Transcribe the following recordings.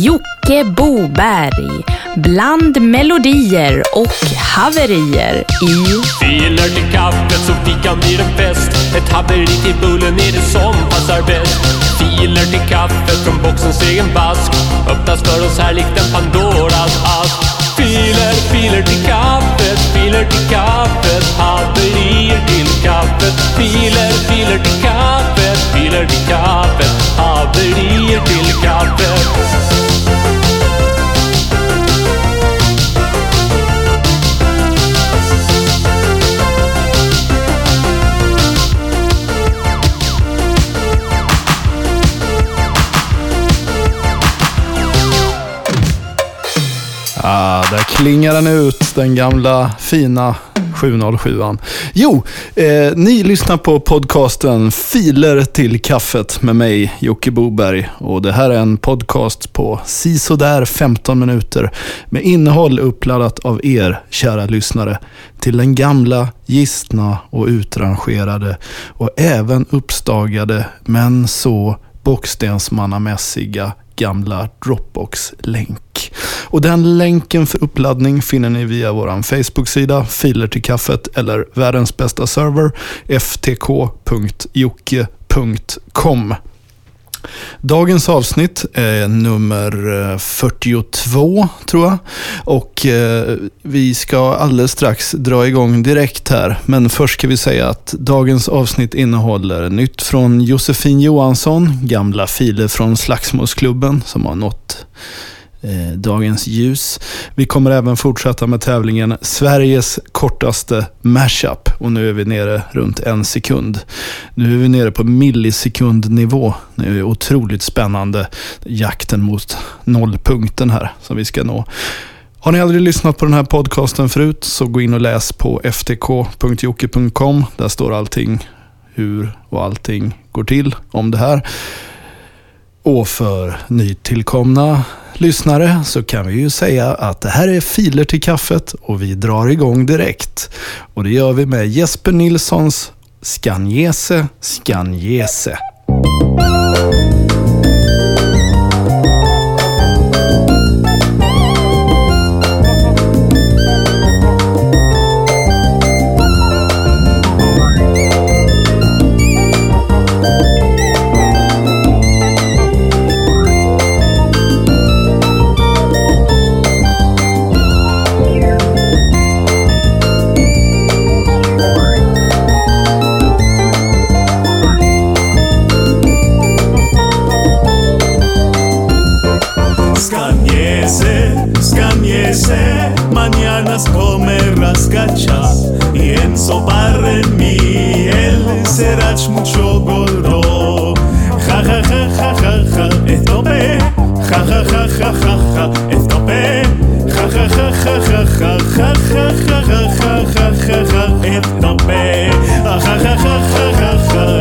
Jocke Boberg. Bland melodier och haverier i Filer till kaffet så fikan blir en fest. Ett haveri till bullen är det som passar bäst. Filer till kaffet från boxens egen vask. Öppnas för oss här likt en Pandoras ask. Filer, filer till kaffet, filer till kaffet. Haverier till kaffet. Filer, filer till kaffet, filer till kaffet. Haverier till kaffet. Klingar den ut, den gamla fina 707an. Jo, eh, ni lyssnar på podcasten Filer till kaffet med mig, Jocke Boberg. Och det här är en podcast på sisådär 15 minuter med innehåll uppladdat av er, kära lyssnare, till den gamla, gistna och utrangerade och även uppstagade, men så bockstensmannamässiga gamla Dropbox-länk. Och den länken för uppladdning finner ni via vår Facebook-sida, filer till kaffet eller världens bästa server, ftk.jocke.com. Dagens avsnitt är nummer eh, 42 tror jag. Och eh, vi ska alldeles strax dra igång direkt här. Men först ska vi säga att dagens avsnitt innehåller nytt från Josefin Johansson, gamla filer från Slagsmålsklubben som har nått eh, dagens ljus. Vi kommer även fortsätta med tävlingen Sveriges kortaste mashup. Och nu är vi nere runt en sekund. Nu är vi nere på millisekundnivå. Det är otroligt spännande jakten mot nollpunkten här som vi ska nå. Har ni aldrig lyssnat på den här podcasten förut så gå in och läs på ftk.jocke.com. Där står allting hur och allting går till om det här. Och för nytillkomna lyssnare så kan vi ju säga att det här är filer till kaffet och vi drar igång direkt. Och det gör vi med Jesper Nilssons Skanjese Skanjese.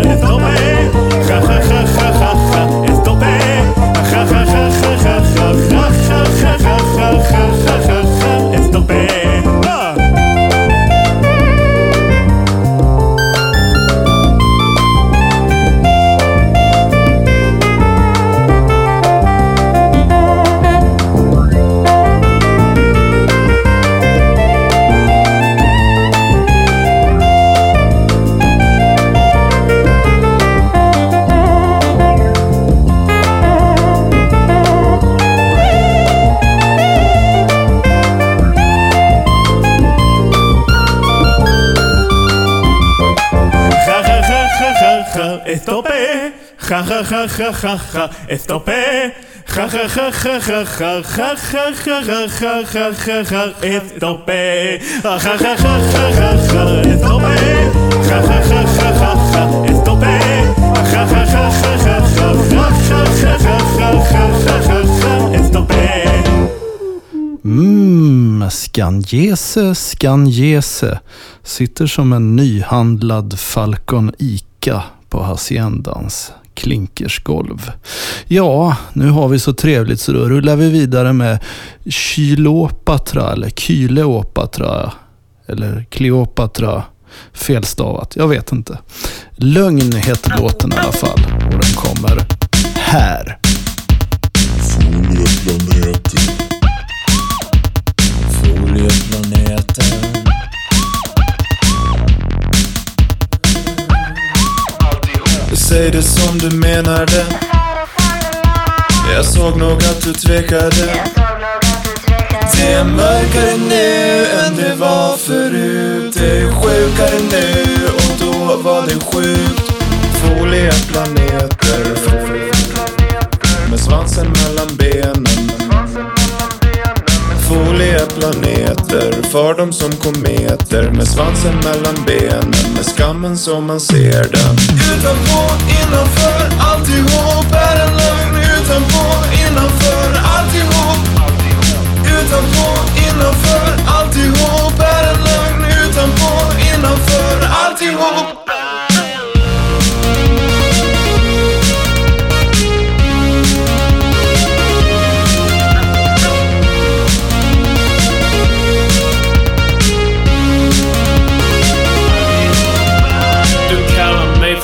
It's the way. Estope. Ja ja ja ja ja ja, estope. Ja ja ja ja ja ja ja ja ja ja ja ja ja ja, estope. Ja ja ja ja ja ja ja, estope. Ja ja ja ja ja ja, estope. Ja ja ja ja ja ja ja ja ja ja ja ja ja, estope. Mmm, Skanjese, Skanjese. Sitter som en nyhandlad Falcon Ica på Haciendans klinkersgolv. Ja, nu har vi så trevligt så då rullar vi vidare med Kylopatra eller Kyleopatra eller Kleopatra. Felstavat, jag vet inte. Lögn heter låten i alla fall och den kommer här. Full Säg det som du menar det. Jag såg nog att du tvekade. Det är mörkare nu än det var förut. Det är sjukare nu och då var det sjukt. Folieplaneter. Med svansen mellan benen hemliga planeter för dem som kometer. Med svansen mellan benen. Med skammen som man ser den. Utanpå, innanför, alltihop är en lögn. Utanpå, innanför, alltihop.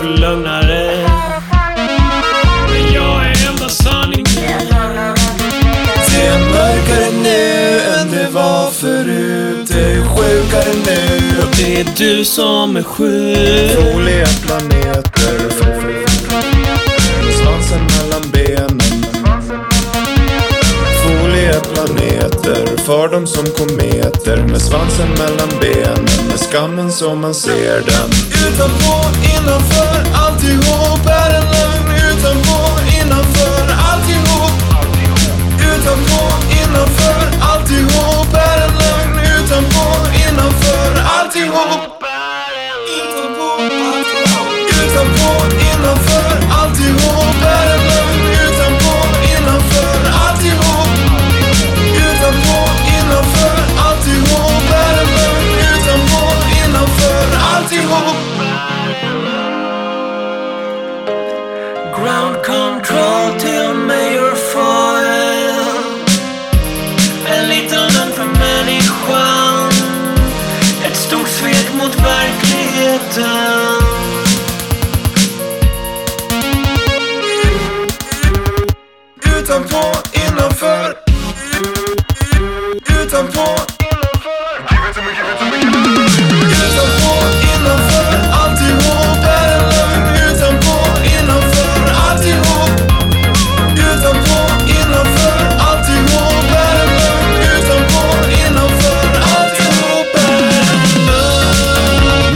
Lögnare Men jag är enda sanningen Det är mörkare nu än det var förut. Det är sjukare nu. Och det är du som är sjuk Folieplaneter. Med för dem som kometer. Med svansen mellan benen. Med skammen som man ser den. Utanpå, innanför, alltihop är en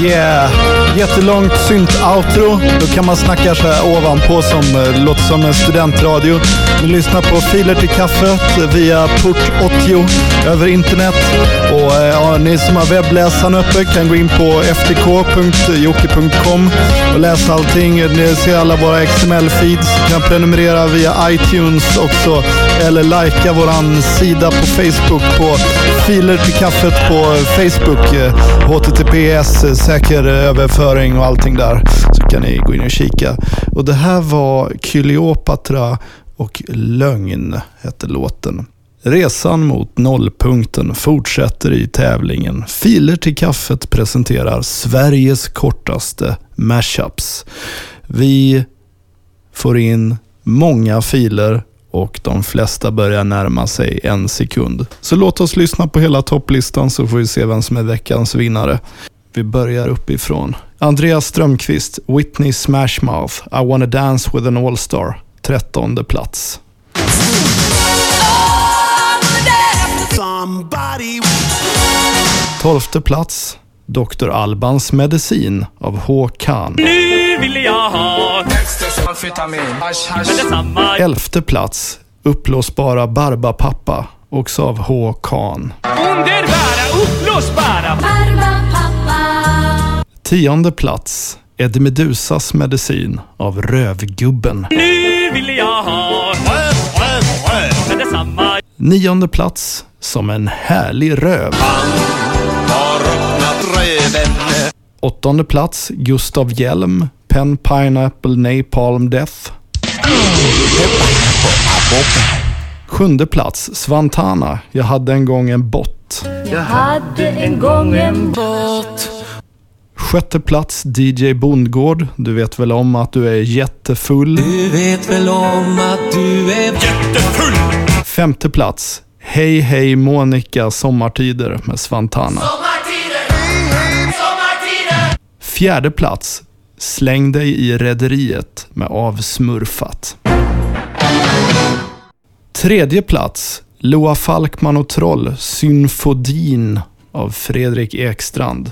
Yeah! Jättelångt synt-outro. Då kan man snacka så här ovanpå som eh, låter som en studentradio. Ni lyssnar på Filer till kaffet via port 80 över internet. Och eh, ja, ni som har webbläsaren uppe kan gå in på ftk.jocke.com och läsa allting. Ni ser alla våra XML-feeds. Kan prenumerera via iTunes också. Eller likea våran sida på Facebook på Filer till kaffet på Facebook. eh, HTTPS, eh, säker eh, överföring och allting där. Så kan ni gå in och kika. Och det här var Kyliopatra och Lögn hette låten. Resan mot nollpunkten fortsätter i tävlingen. Filer till kaffet presenterar Sveriges kortaste mashups. Vi får in många filer och de flesta börjar närma sig en sekund. Så låt oss lyssna på hela topplistan så får vi se vem som är veckans vinnare. Vi börjar uppifrån. Andreas Strömqvist, Whitney Smashmouth, I wanna dance with an all-star. Trettonde plats. Tolfte plats, Dr. Albans medicin av H. Khan. Nu vill jag ha Elfte plats, Uppblåsbara Barbapappa, också av H. Khan. Underbara, uppblåsbara Tionde plats, Eddie Medusas medicin av Rövgubben. Nu vill jag ha Men detsamma Nionde plats, Som en härlig röv. Åttonde plats, Gustav Hjelm, Pen Pineapple Napalm Death. Sjunde plats, Svantana, Jag hade en gång en bott. Jag hade en gång en båt Sjätte plats, DJ Bondgård. Du vet väl om att du är jättefull. Du vet väl om att du är Femte plats. Hej hej Monica Sommartider med Svantana. Fjärde plats. Släng dig i rederiet med Avsmurfat. Tredje plats. Loa Falkman och Troll, Symfodin av Fredrik Ekstrand.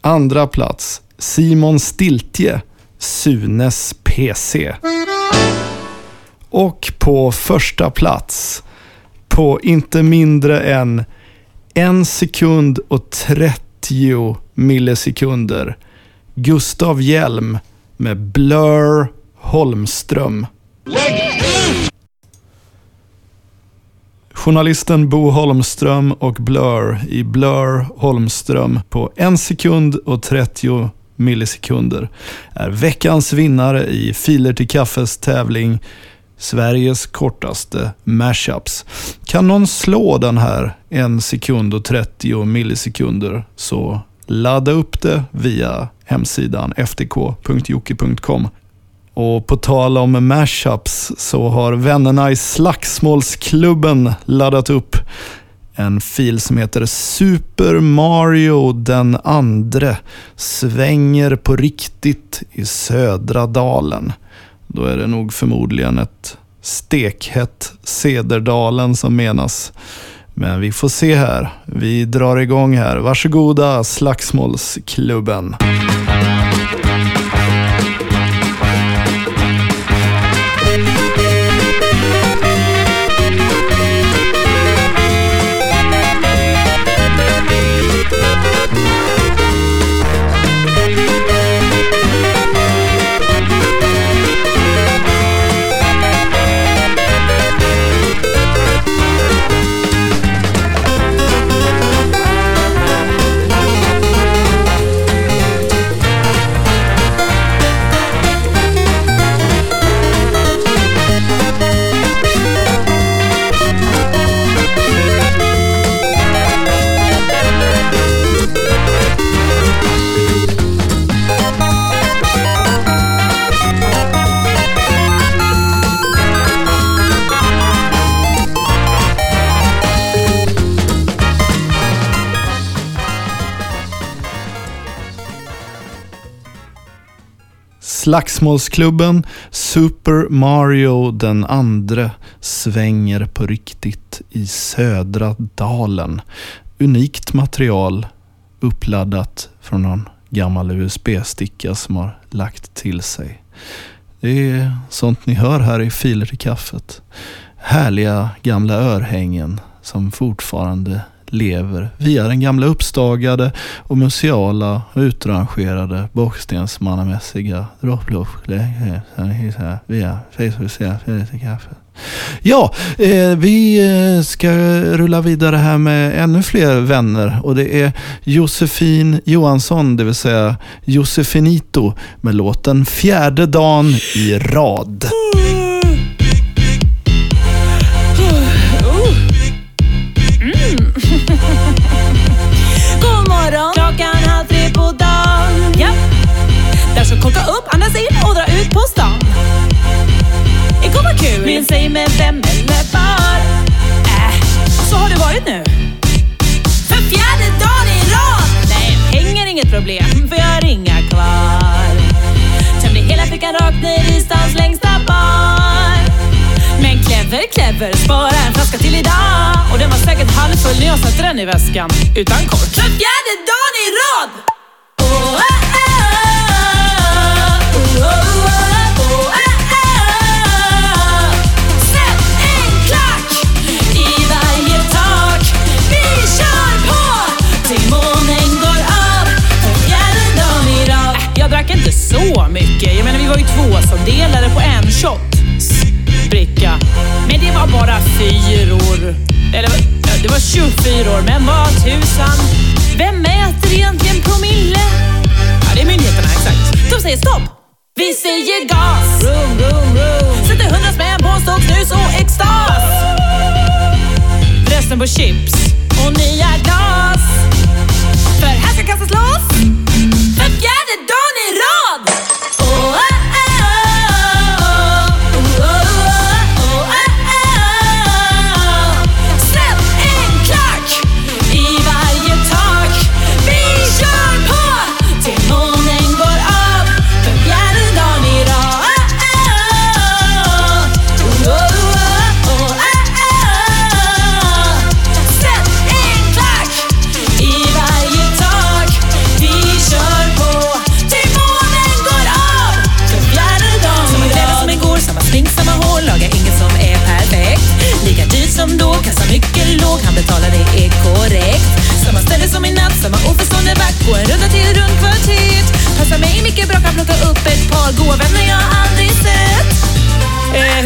Andra plats. Simon Stiltje, Sunes PC. Och på första plats, på inte mindre än en sekund och 30 millisekunder, Gustav Hjelm med Blur Holmström. Journalisten Bo Holmström och Blur i Blur Holmström på en sekund och 30 millisekunder är veckans vinnare i Filer till kaffes tävling Sveriges kortaste mashups. Kan någon slå den här en sekund och 30 millisekunder så ladda upp det via hemsidan ftk.jocke.com. Och på tal om mashups så har vännerna i Slagsmålsklubben laddat upp en fil som heter Super Mario den andre svänger på riktigt i södra dalen. Då är det nog förmodligen ett stekhett Cederdalen som menas. Men vi får se här. Vi drar igång här. Varsågoda Slagsmålsklubben. Slagsmålsklubben Super Mario den andre svänger på riktigt i södra dalen. Unikt material uppladdat från någon gammal USB-sticka som har lagt till sig. Det är sånt ni hör här i Filer till kaffet. Härliga gamla örhängen som fortfarande lever. Via den gamla uppstagade och museala och utrangerade bockstensmannamässiga dropplopp via Ja, eh, vi eh, ska rulla vidare här med ännu fler vänner och det är Josefin Johansson, det vill säga Josefinito med låten Fjärde dagen i rad. Korka upp, andas in och dra ut på stan. Igår var kul, men säg med vem eller var. Äh, så har det varit nu. För fjärde dagen i rad. Nej, pengar är inget problem, för jag har inga kvar. Tömde hela fickan rakt ner i stans längsta bar. Men clever, clever, spara en flaska till idag. Och den var säkert halvfull när jag satte den i väskan. Utan kork. För fjärde dagen så mycket. Jag menar, vi var ju två som delade på en shot bricka. Men det var bara fyror. Eller det var 24 år, men vad tusan. Vem mäter egentligen promille? Ja, det är myndigheterna, exakt. De säger stopp. Vi säger gas. Room, room, room. Sätter hundra spänn på stopp, snus och extas. Resten på chips och nya glas. För här ska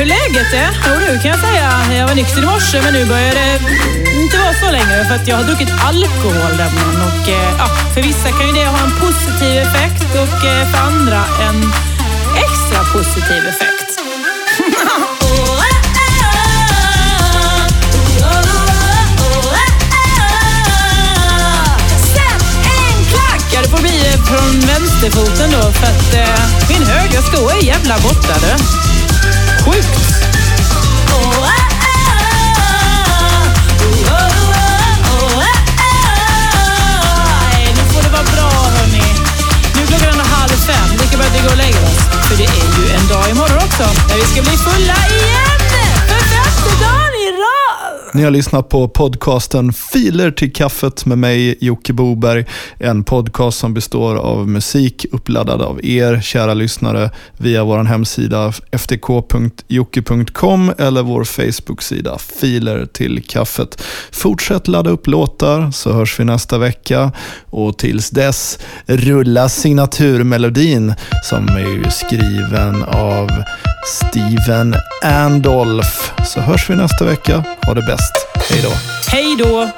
hur läget är? Jo du, kan jag säga. Jag var nykter i morse, men nu börjar det inte vara så längre för att jag har druckit alkohol nämligen. Och, eh, ja, för vissa kan ju det ha en positiv effekt och eh, för andra en extra positiv effekt. Sätt en klack! Ja, det får bli från vänsterfoten då för att eh, min högra sko är jävla borta du. Sjukt! Nej, Ni har lyssnat på podcasten Filer till kaffet med mig, Jocke Boberg. En podcast som består av musik uppladdad av er, kära lyssnare, via vår hemsida ftk.jocke.com eller vår Facebook-sida Filer till kaffet. Fortsätt ladda upp låtar så hörs vi nästa vecka och tills dess rulla signaturmelodin som är ju skriven av Steven Andolf. Så hörs vi nästa vecka. Ha det bäst. Hej då. Hej då!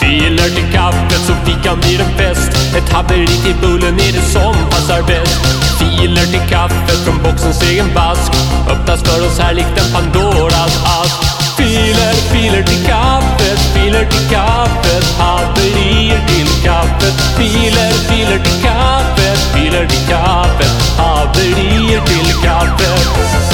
Filer till kaffet så fikan blir en fest. Ett haveri till bullen är det som passar bäst? Filer till kaffet från boxens egen vask. Öppnas för oss här likt en Pandoras ask. Filer, filer till kaffet, filer till kaffet. Haverier till kaffet. Filer, filer till kaffet, filer till kaffet. Haverier till kaffet